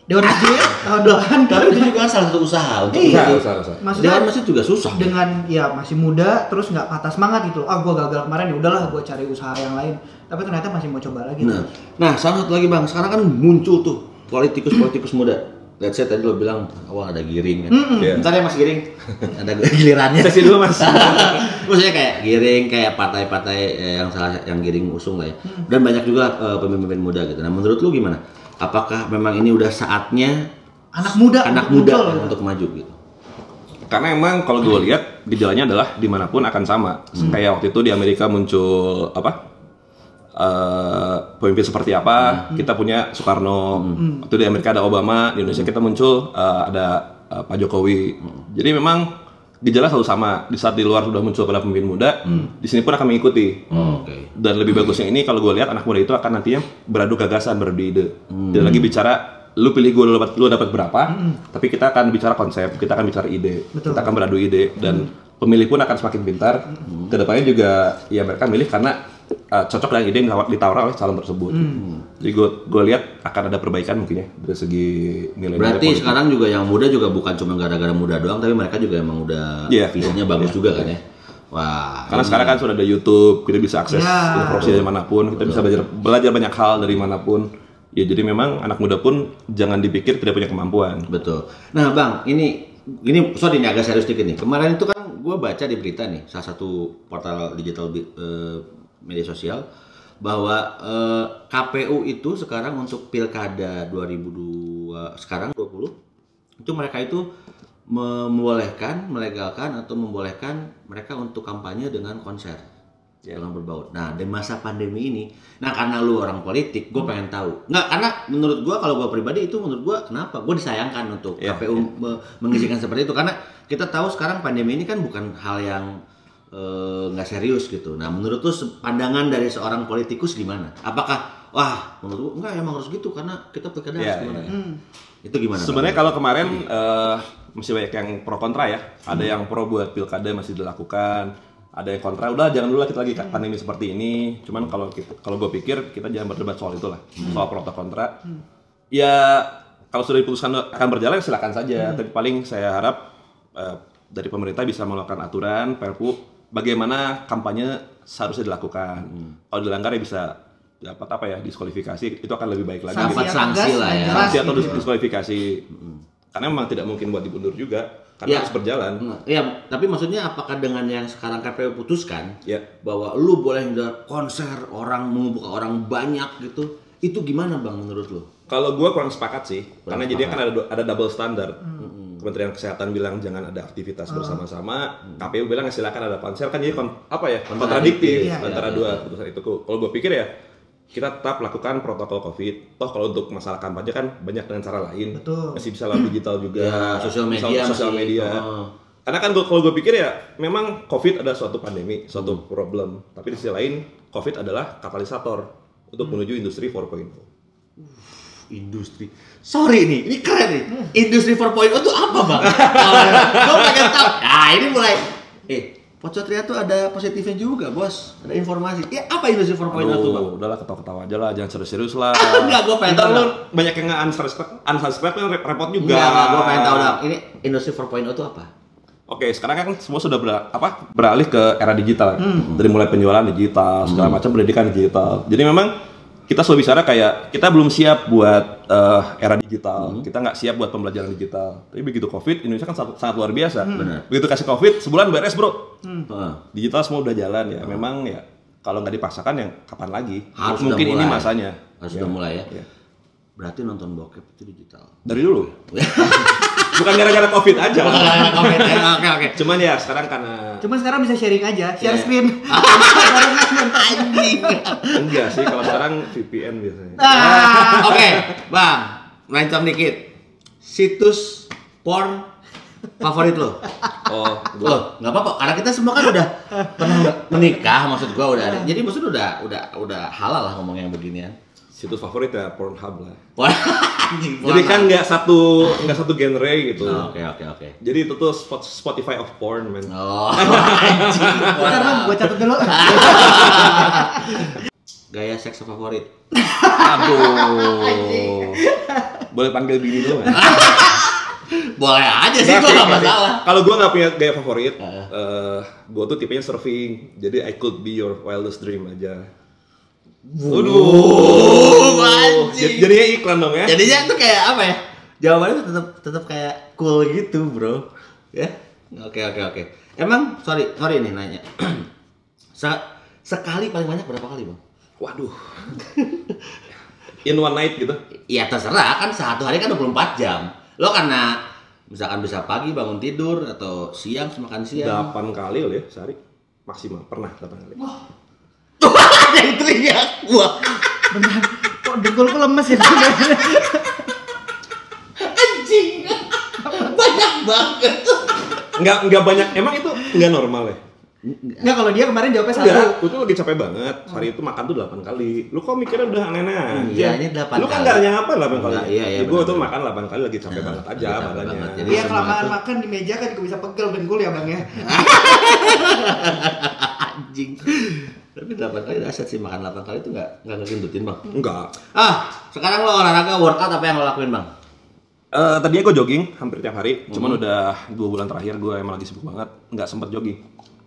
Dewan Masjid tahun depan Tapi itu juga salah satu usaha untuk Iya. Usaha, usaha, usaha. Maksudnya Dewan masjid juga susah. dengan ya masih muda terus nggak patah semangat gitu. Ah gua gagal kemarin ya udahlah gua cari usaha yang lain. Tapi ternyata masih mau coba lagi. Nah, nah salah satu lagi bang, sekarang kan muncul tuh politikus-politikus muda. Lihat saya tadi lo bilang awal ada giring kan. Iya. Bentar ya mas giring, ada gilirannya. Sesi dulu mas Maksudnya kayak giring, kayak partai-partai eh, yang salah yang giring usung lah ya. Dan banyak juga eh, pemimpin muda gitu. Nah menurut lu gimana? Apakah memang ini udah saatnya Anak muda anak untuk muda muncul, untuk maju gitu? Karena emang kalau gue lihat gejalanya adalah di mana pun akan sama. Kayak waktu itu di Amerika muncul apa? eh, pemimpin seperti apa? Kita punya Soekarno. Waktu di Amerika ada Obama, di Indonesia kita muncul eh, ada eh, Pak Jokowi. Jadi memang gejala selalu sama. Di saat di luar sudah muncul pada pemimpin muda, di sini pun akan mengikuti. Oh, Oke. Dan lebih bagusnya ini kalau gue lihat anak muda itu akan nantinya beradu gagasan, beradu ide. Tidak lagi bicara lu pilih gue lu dapat lu dapat berapa, tapi kita akan bicara konsep, kita akan bicara ide, Betul. kita akan beradu ide dan pemilih pun akan semakin pintar. Ke depannya juga ya mereka milih karena uh, cocok dengan ide yang ditawar- oleh calon tersebut. Jadi gue gue lihat akan ada perbaikan mungkin ya dari segi nilai. Berarti sekarang juga yang muda juga bukan cuma gara-gara muda doang, tapi mereka juga emang udah Iya. visinya bagus juga kan ya. Wah. Karena sekarang kan sudah ada YouTube, kita bisa akses Ya. informasi dari mana pun, kita bisa belajar belajar banyak hal dari mana pun. Ya jadi memang anak muda pun jangan dipikir tidak punya kemampuan. Betul. Nah, Bang, ini ini sorry ini agak serius dikit nih. Kemarin itu kan gue baca di berita nih, salah satu portal digital eh, media sosial bahwa eh, KPU itu sekarang untuk pilkada 2002 sekarang 20 itu mereka itu membolehkan, melegalkan atau membolehkan mereka untuk kampanye dengan konser dengan berbaut. Nah, di masa pandemi ini, nah karena lu orang politik, gue pengen tahu. Nggak, karena menurut gue kalau gue pribadi itu menurut gue kenapa? Gue disayangkan untuk Iya, KPU me- mengizinkan seperti itu karena kita tahu sekarang pandemi ini kan bukan hal yang eh, nggak serius gitu. Nah, menurut lu se- pandangan dari seorang politikus gimana? Apakah wah menurut gue enggak emang harus gitu karena kita pilkada harus Iya, gimana iya. ya? Itu gimana? Sebenarnya kalau kemarin eh, masih banyak yang pro kontra ya. Ada yang pro buat pilkada masih dilakukan, ada yang kontra. Udah jangan dulu lah kita lagi pandemi seperti ini. Cuman kalau kita- kalau gue pikir kita jangan berdebat soal itu lah, soal pro atau kontra. Ya kalau sudah diputuskan akan berjalan silakan saja. Tapi paling saya harap eh, dari pemerintah bisa melakukan aturan, perpu bagaimana kampanye seharusnya dilakukan. Kalau dilanggar ya bisa dapat apa ya diskualifikasi itu akan lebih baik lagi. Sanksi sanksi lah ya. sanksi atau gitu dis- diskualifikasi karena memang tidak mungkin buat diundur juga karena Ya. harus berjalan Iya, tapi maksudnya apakah dengan yang sekarang KPU putuskan ya bahwa lu boleh ada konser orang membuka orang banyak gitu, itu gimana bang menurut lu? kalau gue kurang sepakat sih karena jadi kan ada ada double standar Kementerian Kesehatan bilang jangan ada aktivitas bersama-sama. KPU bilang silakan ada konser kan jadi kon- apa ya kontradiktif. Iya, antara iya, dua keputusan itu. Kalau gue pikir ya kita tetap lakukan protokol covid. Toh kalau untuk masalah kampanye kan banyak dengan cara lain. Betul. masih bisa lewat digital juga. Ya, sosial media sosial media. oh. Karena kan kalau gue pikir ya, memang COVID ada suatu pandemi, suatu problem. Tapi di sisi lain, COVID adalah katalisator untuk menuju industri 4.0. Industri. Sorry nih, ini keren nih. Industri 4.0 itu apa bang? Gue pengen tahu. Nah ini mulai. Eh, Pocotria tuh ada positifnya juga bos. Ada informasi. Ya apa industri 4.0 tuh bang? Udahlah ketawa-ketawa aja lah, jangan serius-serius lah. Enggak, gua pengen tahu, banyak yang nggak unsubscribe, unsubscribe kan repot juga. Enggak, gue pengen tahu dong. Ini industri 4.0 itu apa? Oke, sekarang kan semua sudah ber, apa, beralih ke era digital. Dari mulai penjualan digital, segala macam pendidikan digital. Jadi memang kita selalu bicara kayak kita belum siap buat eh, era digital. Kita nggak siap buat pembelajaran digital. Tapi begitu COVID, Indonesia kan sangat, sangat luar biasa. Benar. Begitu kasih COVID, sebulan beres bro. Heeh. Digital semua udah jalan ya. Memang ya kalau nggak dipaksakan ya kapan lagi? Harus Mungkin ini masanya. Harus udah mulai ya. Iya. Berarti nonton bokep itu digital. Dari dulu. Bukan gara-gara COVID aja. Oke oke. Cuman ya sekarang karena Cuma sekarang bisa sharing aja, share Iya. screen. Anjing. enggak sih kalau sekarang VPN biasanya. Ah. Oke, Bang. Merancang dikit. Situs porn favorit lo? Oh, gua Loh, nggak apa-apa. Karena kita semua kan udah pernah menikah, maksud gua udah ada. Jadi maksud udah udah udah halal lah ngomong yang beginian. Situs favorit ya Pornhub lah. Anjing. Jadi kan nggak satu nggak satu genre gitu. Oke oke oke. Jadi itu tuh spot- Spotify of porn, man. Oh, anjing. Bentar bang, gue catat dulu. Gaya seks favorit. Aduh. Boleh panggil bini dulu nggak? Boleh aja sih, gua nggak masalah. Kalau gue nggak punya gaya favorit, Heeh. eh gue tuh tipenya surfing. Jadi I could be your wildest dream aja. Waduh. anjing. Jadinya iklan dong ya. Jadinya tuh kayak apa ya? Jawabannya tetap tetap kayak cool gitu, bro. Ya. Oke oke oke. Emang sorry sorry nih nanya. Se- sekali paling banyak berapa kali bang? Waduh. In one night gitu. Ya terserah kan satu hari kan 24 jam. Lo karena misalkan bisa pagi bangun tidur atau siang makan siang. 8 kali kali ya sehari. Maksimal pernah 8 kali. Tuh ada yang teriak. Wah Benar. Kok dengkulku lemes ya? anjing. Banyak banget. Enggak enggak banyak. Emang itu enggak normal ya? Enggak kalau dia kemarin jawabnya satu. Enggak, gue tuh lagi capek banget. Sehari itu makan tuh 8 kali. Lu kok mikirnya udah aneh-aneh aja? Iya, ini 8 Lu kan kali. enggak nyapa 8 kali. Iya, iya, Gue tuh makan 8 kali lagi capek banget aja badannya. Iya kelamaan makan di meja kan juga bisa pegel dengkul ya bang ya. anjing. Tapi 8 kali dahsyat sih makan 8 kali itu enggak enggak ngegendutin, Bang. Enggak. Ah, sekarang lo olahraga workout apa yang lo lakuin, Bang? Eh tadinya gue jogging hampir tiap hari, cuman Hmm. udah dua bulan terakhir gue emang lagi sibuk banget, nggak sempet jogging.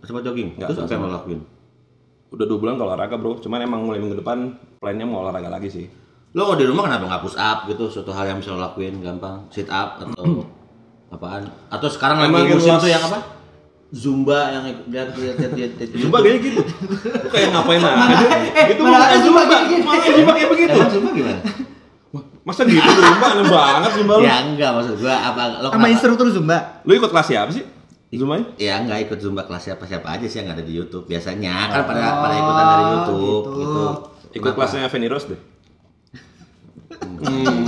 Sempat jogging. Nggak, Terus apa yang lo lakuin? Udah dua bulan gak olahraga bro, cuman emang mulai minggu depan plannya mau olahraga lagi sih. Lo kalau di rumah kenapa nggak push up gitu? Suatu hal yang bisa lo lakuin gampang. Sit up atau apaan? Atau sekarang Emang lagi musim tuh yang apa? Zumba yang ikut lihat lihat lihat lihat. lihat. Zumba kayaknya gitu, lu kayak ngapain aja? eh, gitu malah Zumba Zumba, gini-gini. malah Zumba kayak begitu. Emang Zumba gimana? Masa gitu Zumba aneh banget Zumba lu. ya enggak maksud gua apa lo Sama instruktur Zumba. Lu ikut kelas siapa sih? Zumba Ya enggak ikut Zumba kelas siapa siapa aja sih yang ada di YouTube. Biasanya kan pada pada ikutan dari YouTube gitu. gitu. Ikut kelasnya Feni Rose deh. Hmm,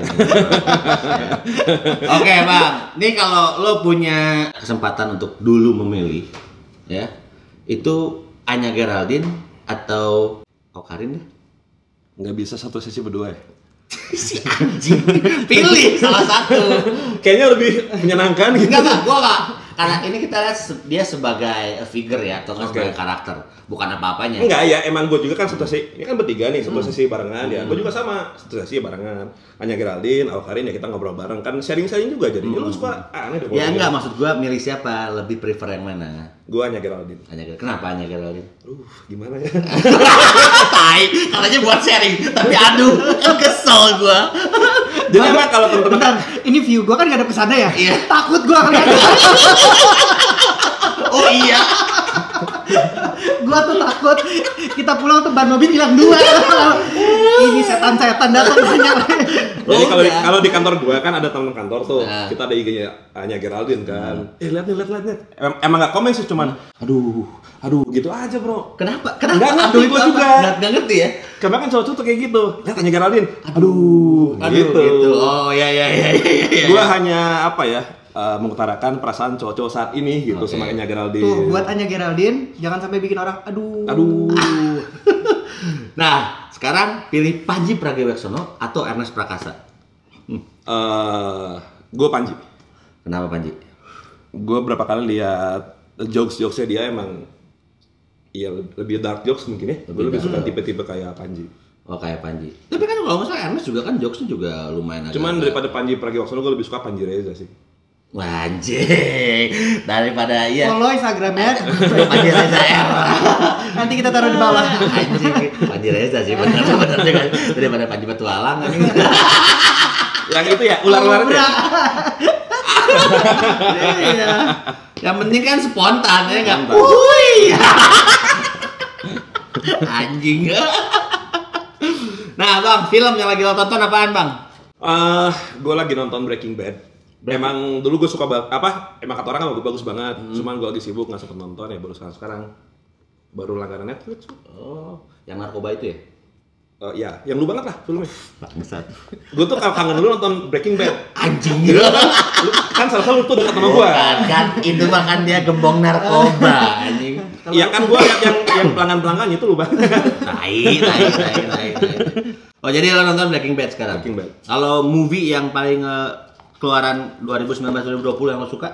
Oke bang, nih kalau lo punya kesempatan untuk dulu memilih, ya, itu Anya Geraldine atau Okarin deh. Nggak bisa satu sesi berdua ya? Si anjing, pilih salah satu. Kayaknya lebih menyenangkan gitu. Enggak gua enggak. Karena ini kita lihat dia sebagai figure ya, atau nggak Oke. sebagai karakter, bukan apa-apanya. Enggak ya, emang gue juga kan satu sesi, ini kan bertiga nih, Hmm. satu sesi barengan ya. Gue juga sama, satu sesi barengan. Hanya Geraldine, Awkarin ya kita ngobrol bareng kan sharing-sharing juga jadinya lu suka aneh deh. Ya enggak, maksud gua milih siapa, lebih prefer yang mana? Gue hanya Geraldine. Anya Geraldine. Kenapa Anya Geraldine? Aduh, gimana ya? Tai, katanya buat sharing, tapi aduh, kan kesel gua. Jadi emang kalau temen-temen Bentar, ini view gua kan gak ada pesannya ya? Iya. Takut gua kalian. Oh iya. Gua tuh takut kita pulang tuh ban mobil hilang dua. ini setan-setan datang banyak. Jadi kalau di, enggak. kalau di kantor gua kan ada teman kantor tuh, Nah. kita ada IG-nya hanya Geraldine kan. Eh lihat nih, lihat lihat lihat. Em- emang nggak komen sih cuman, aduh, aduh gitu aja bro. Kenapa? Kenapa? Nggak ngerti Aduh, itu gua apa? juga. Nggak, nggak ngerti ya? Karena kan cowok-cowok tuh kayak gitu. Lihat hanya Geraldine, aduh, Aduh, gitu. gitu. Oh ya ya ya ya ya. ya. Gua hanya apa ya? Eh, mengutarakan perasaan cowok-cowok saat ini gitu Oke. sama Anya Geraldine. Tuh, buat Anya Geraldine, jangan sampai bikin orang aduh. Aduh. Nah, sekarang pilih Panji Pragiwaksono atau Ernest Prakasa. Eh, gue Panji. Kenapa Panji? Gue berapa kali lihat jokes-jokesnya dia emang Iya lebih dark jokes mungkin ya. Gue lebih suka tipe-tipe kayak Panji. Oh kayak Panji. Tapi kan kalau nggak salah Ernest juga kan jokesnya juga lumayan agak. Cuman daripada Panji Pragiwaksono gue lebih suka Panji Reza sih. Anjing. Daripada iya. Follow Instagramnya. Panji Reza R. Nanti kita taruh di bawah. Anjing. Panji Reza sih benar benar juga. Daripada Panji Petualang anjing. Yang itu ya, ular-ular itu ya? Iya. Yang penting kan spontan ya enggak. Wuih. Anjing. Nah, Bang, film yang lagi lo tonton apaan, Bang? Eh, gue lagi nonton Breaking Bad. Emang dulu gue suka banget, apa? Emang kata orang kan bagus, bagus banget. Cuman gue lagi sibuk nggak sempet nonton ya baru sekarang sekarang. Baru langganan Netflix. Oh, yang narkoba itu ya? Eh, ya, yang lu banget lah filmnya. Bangsat. Gue tuh kangen dulu nonton Breaking Bad. Anjing. Lu kan salah satu tuh dekat sama gue. Bukan kan itu mah kan dia gembong narkoba anjing. Iya kan gue yang yang, yang pelanggan pelanggannya itu lu banget. Tai, tai, tai, tai. Oh jadi lo nonton Breaking Bad sekarang? Breaking Bad. Kalau movie yang paling eh, keluaran 2019-2020 yang lo suka?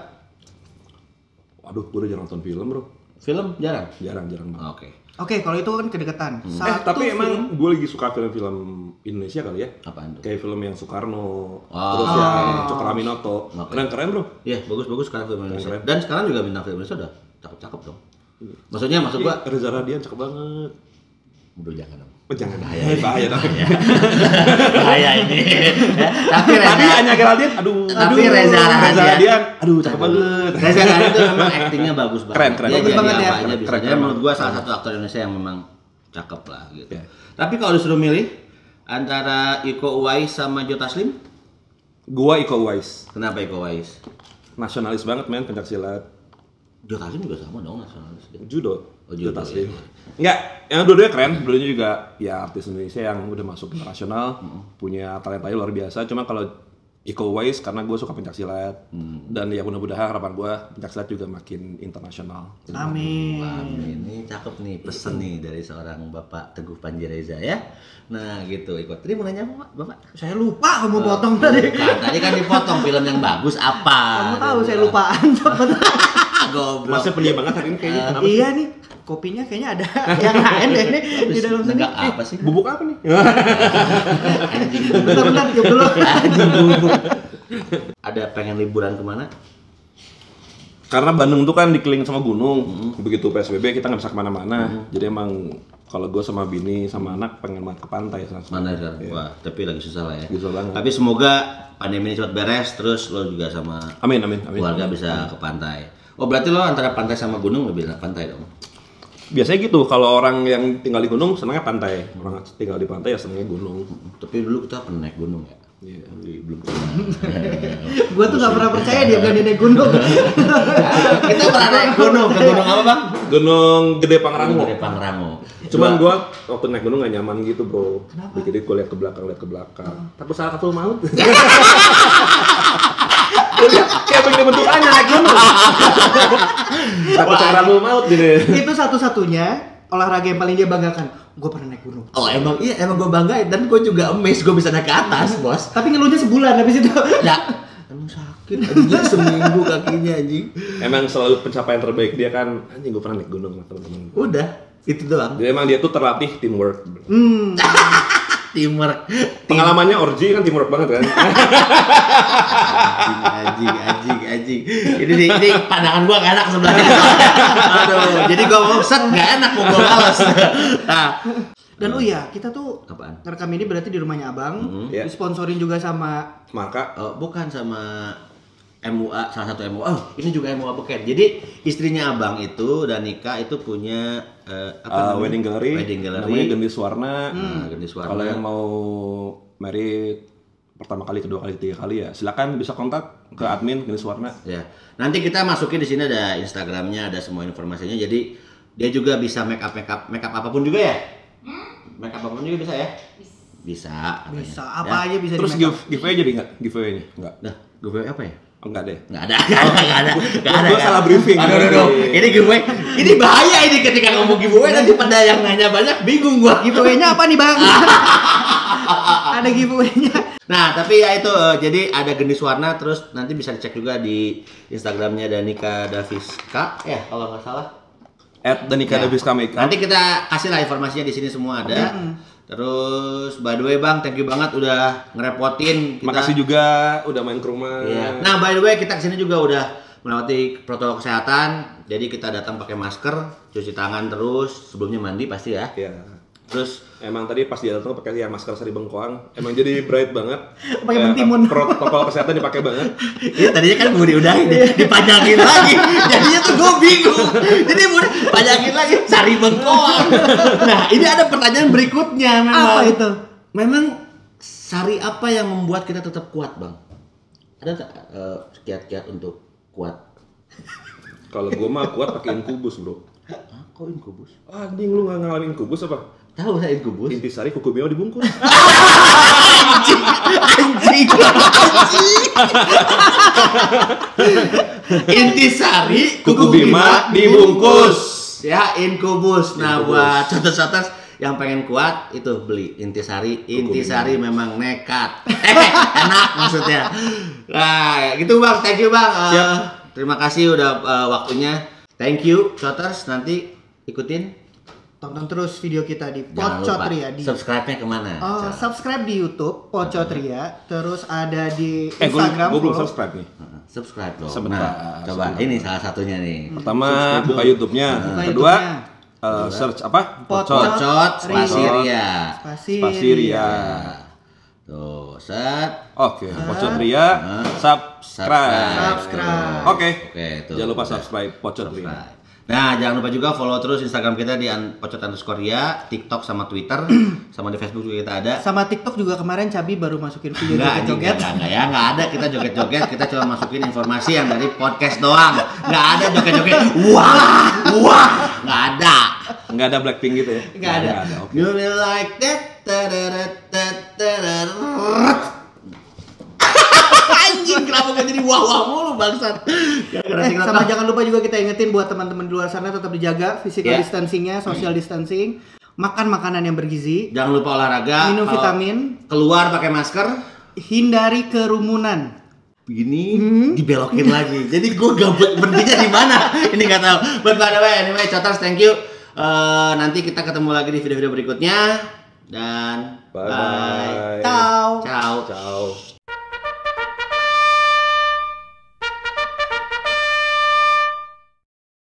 Waduh, gue udah jarang nonton film bro. Film jarang. Jarang, jarang banget. Oke. Oke, kalau itu kan kedekatan. Eh, Satu tapi film- emang gue lagi suka film-film Indonesia kali ya. Apaan tuh? Kayak film yang Soekarno, Oh. terus yang Cokraminoto. Oke. Keren-keren bro. Iya bagus-bagus sekarang film Indonesia. Keren. Dan sekarang juga bintang film Indonesia udah cakep-cakep dong. Maksudnya maksud gua, Ih, Reza Radian cakep banget. udah jangan dong. Oh, jangan bahaya, bahaya tapi. Bahaya ini. Ya, Tapi Tapi hanya Geraldine, aduh. Tapi aduh, Reza. Radian, aduh cakep banget. Reza Radian itu memang aktingnya bagus banget. Keren, keren. Dia jadi banget apa ya. aja bisa. Keren, keren menurut gua salah satu aktor Indonesia yang memang cakep lah gitu. Ya. Tapi kalau disuruh milih antara Iko Uwais sama Joe Taslim, Gua Iko Uwais. kenapa Iko Uwais? Nasionalis banget men, pencak silat. Joe Taslim juga sama dong nasionalis. Judo. Oh, judo, Taslim. Enggak, yang dua-duanya keren. Dulunya juga ya artis Indonesia yang udah masuk internasional, punya talentanya luar biasa. Cuma kalau Iko Uwais karena gue suka pencak silat dan ya mudah-mudahan harapan gue pencak silat juga makin internasional. Amin. Wah, ini cakep nih pesen nih dari seorang Bapak Teguh Panji Reza ya. Nah gitu ikut. Tadi mau nanya apa Pak? Bapak? Saya lupa kamu potong tadi. Tadi kan dipotong film yang bagus apa? Kamu tahu saya lupaan. Goblok. Masih pendiam banget hari ini kayaknya. Kenapa? Iya nih, kopinya kayaknya ada yang lain deh nih di dalam sini. Enggak apa sih? Bubuk apa nih? Anjing. Bentar-bentar, tiup dulu. Anjing bubuk. Ada pengen liburan ke mana? Karena Bandung tuh kan dikeliling sama gunung. Begitu PSBB kita nggak bisa ke mana-mana. Jadi emang kalau gue sama bini sama anak pengen banget ke pantai. Mana sekarang? Wah, tapi lagi susah lah ya. Susah banget. Tapi semoga pandemi ini cepat beres, terus lo juga sama Amin amin amin. keluarga bisa ke pantai. Oh berarti lo antara pantai sama gunung lebih enak pantai dong? Biasanya gitu. Kalau orang yang tinggal di gunung senangnya pantai. Orang tinggal di pantai ya senangnya gunung. Tapi dulu kita pernah naik gunung ya? Iya. Belum pernah. Gua tuh gak pernah percaya dia berani naik gunung. kita pernah naik gunung ke gunung apa bang? Gunung Gede Pangrango. Gede Pangrango. Cuman gua waktu naik gunung gak nyaman gitu bro. Kenapa? Jadi gua lihat ke belakang, lihat ke belakang. Takut salah satu maut. Kayak begini bentukannya naik gunung. Takut salah satu maut gini. Itu satu-satunya olahraga yang paling dia banggakan. Gue pernah naik gunung. Oh emang iya emang gue banggain dan gue juga amazed gue bisa naik ke atas bos. Tapi ngeluhnya sebulan habis itu. Ya emang sakit anjing seminggu kakinya anjing. Emang selalu pencapaian terbaik dia kan anjing gua pernah naik gunung sama teman-teman. Udah itu doang. Jadi emang dia tuh terlatih teamwork. Hmm. Teamwork. Pengalamannya orgy kan teamwork banget kan. anjing, anjing, anjing. Ini nih, ini pandangan gua gak enak sebenarnya. Aduh, jadi gua mau set gak enak mau gua balas. Nah, Dan oh iya, kita tuh Apaan? ngerekam ini berarti di rumahnya Abang. Iya. Disponsorin juga sama Maka oh, bukan sama MUA salah satu MUA. Oh, ini juga MUA Beken. Jadi istrinya Abang itu dan Nika itu punya eh, apa uh, namanya? wedding gallery, Wedding gallery. namanya Gendis Warna. Nah, Gendis Warna. Kalau yang mau merit pertama kali, kedua kali, ketiga kali ya silakan bisa kontak ke admin Gendis Warna. Ya. Nanti kita masukin di sini ada Instagramnya, ada semua informasinya. Jadi dia juga bisa make up make up make up apa pun juga ya. Make up apa pun juga bisa ya. Bisa. katanya. bisa apa aja bisa Terus give, giveaway jadi nggak? Giveaway-nya? Enggak. Nah, giveaway apa ya? Oh, enggak deh. Nggak ada, nggak ada, nggak ada, nggak ada. Gua salah briefing. Aduh, aduh, aduh. Ini giveaway, ini bahaya ini ketika ngomong giveaway nanti pada yang nanya banyak bingung gua. Giveaway-nya apa nih, Bang? Ada giveaway-nya. Nah, tapi ya itu eh, jadi ada gendis warna terus nanti bisa dicek juga di Instagramnya Danika Daviska ya kalau nggak salah. At Danika Ya. Daviska Makeup. Nanti kita kasih lah informasinya di sini semua ada. Terus by the way Bang, thank you banget udah ngerepotin kita. Makasih juga udah main ke rumah. Iya. Nah, by the way kita ke sini juga udah melewati protokol kesehatan. Jadi kita datang pakai masker, cuci tangan terus, sebelumnya mandi pasti ya. Iya. Terus Emang tadi pas dia datang pakai ya masker sari bengkoang, emang jadi bright banget. Pakai Kayak mentimun. Protokol kesehatan dipakai banget. Iya tadinya kan mau diudahin deh, dipanjangin lagi. Jadinya gue bingung. Jadi mau dipanjangin lagi, cari bengkoang. Nah ini ada pertanyaan berikutnya memang. Apa itu? Memang sari apa yang membuat kita tetap kuat bang? Ada tak eh, kiat-kiat untuk kuat? Kalau gua mah kuat pakai inkubus, Bro. Hah, kok inkubus? Anjing lu nggak ngalamin inkubus apa? Tahu saya inkubus? Intisari kuku beo dibungkus. anjing, anjing. Intisari Kuku Bima dibungkus. Ya, inkubus. Nah, Inkubus. buat contoh-contoh yang pengen kuat itu beli intisari. Intisari memang nekat. Enak maksudnya. Nah, gitu Bang. Thank you Bang. Siap. terima kasih udah eh, waktunya. Thank you, Choters. Nanti ikutin. Tonton terus video kita di. Pocotria di Subscribe-nya ke mana? Oh, subscribe di YouTube Pocotria, terus ada di Eh, gua, Instagram. gua belum follow. subscribe nih. subscribe dong. Sebentar, Nah, coba sebentar. ini salah satunya nih. Pertama buka YouTube-nya, Buka kedua YouTube-nya. eh, search apa? Pocot. Pocot. Pocot spasi Ria. Ria. Spasi Spasi Ria. Tuh, set. Oke, Pocot Ria, subscribe. Subscribe. Oke. Oke, tuh. Jangan lupa subscribe Pocot Ria. Nah, jangan lupa juga follow terus Instagram kita di pocot underscore Ria, TikTok sama Twitter, sama di Facebook juga kita ada. Sama TikTok juga kemarin Cabi baru masukin video Enggak, anjing, joget-joget. enggak, enggak, ya, enggak ada kita joget-joget, kita cuma masukin informasi yang dari podcast doang. Enggak ada joget-joget. Wah, wah, enggak ada. Enggak ada Blackpink gitu ya? Nggak ada. Oke. You will like that. Anjing, kenapa gak jadi wah-wah mulu bangsat? Eh, sama jangan lupa juga kita ingetin buat teman-teman di luar sana tetap dijaga physical Ya. distancingnya, social distancing, makan makanan yang bergizi, Jangan lupa olahraga. minum vitamin, Keluar pakai masker. hindari kerumunan. begini dibelokin lagi. Jadi gue gabut berhentinya di mana? Ini nggak tahu. But by the way, anyway, Coters, thank you. Eh, nanti kita ketemu lagi di video-video berikutnya dan Bye-bye. Ta.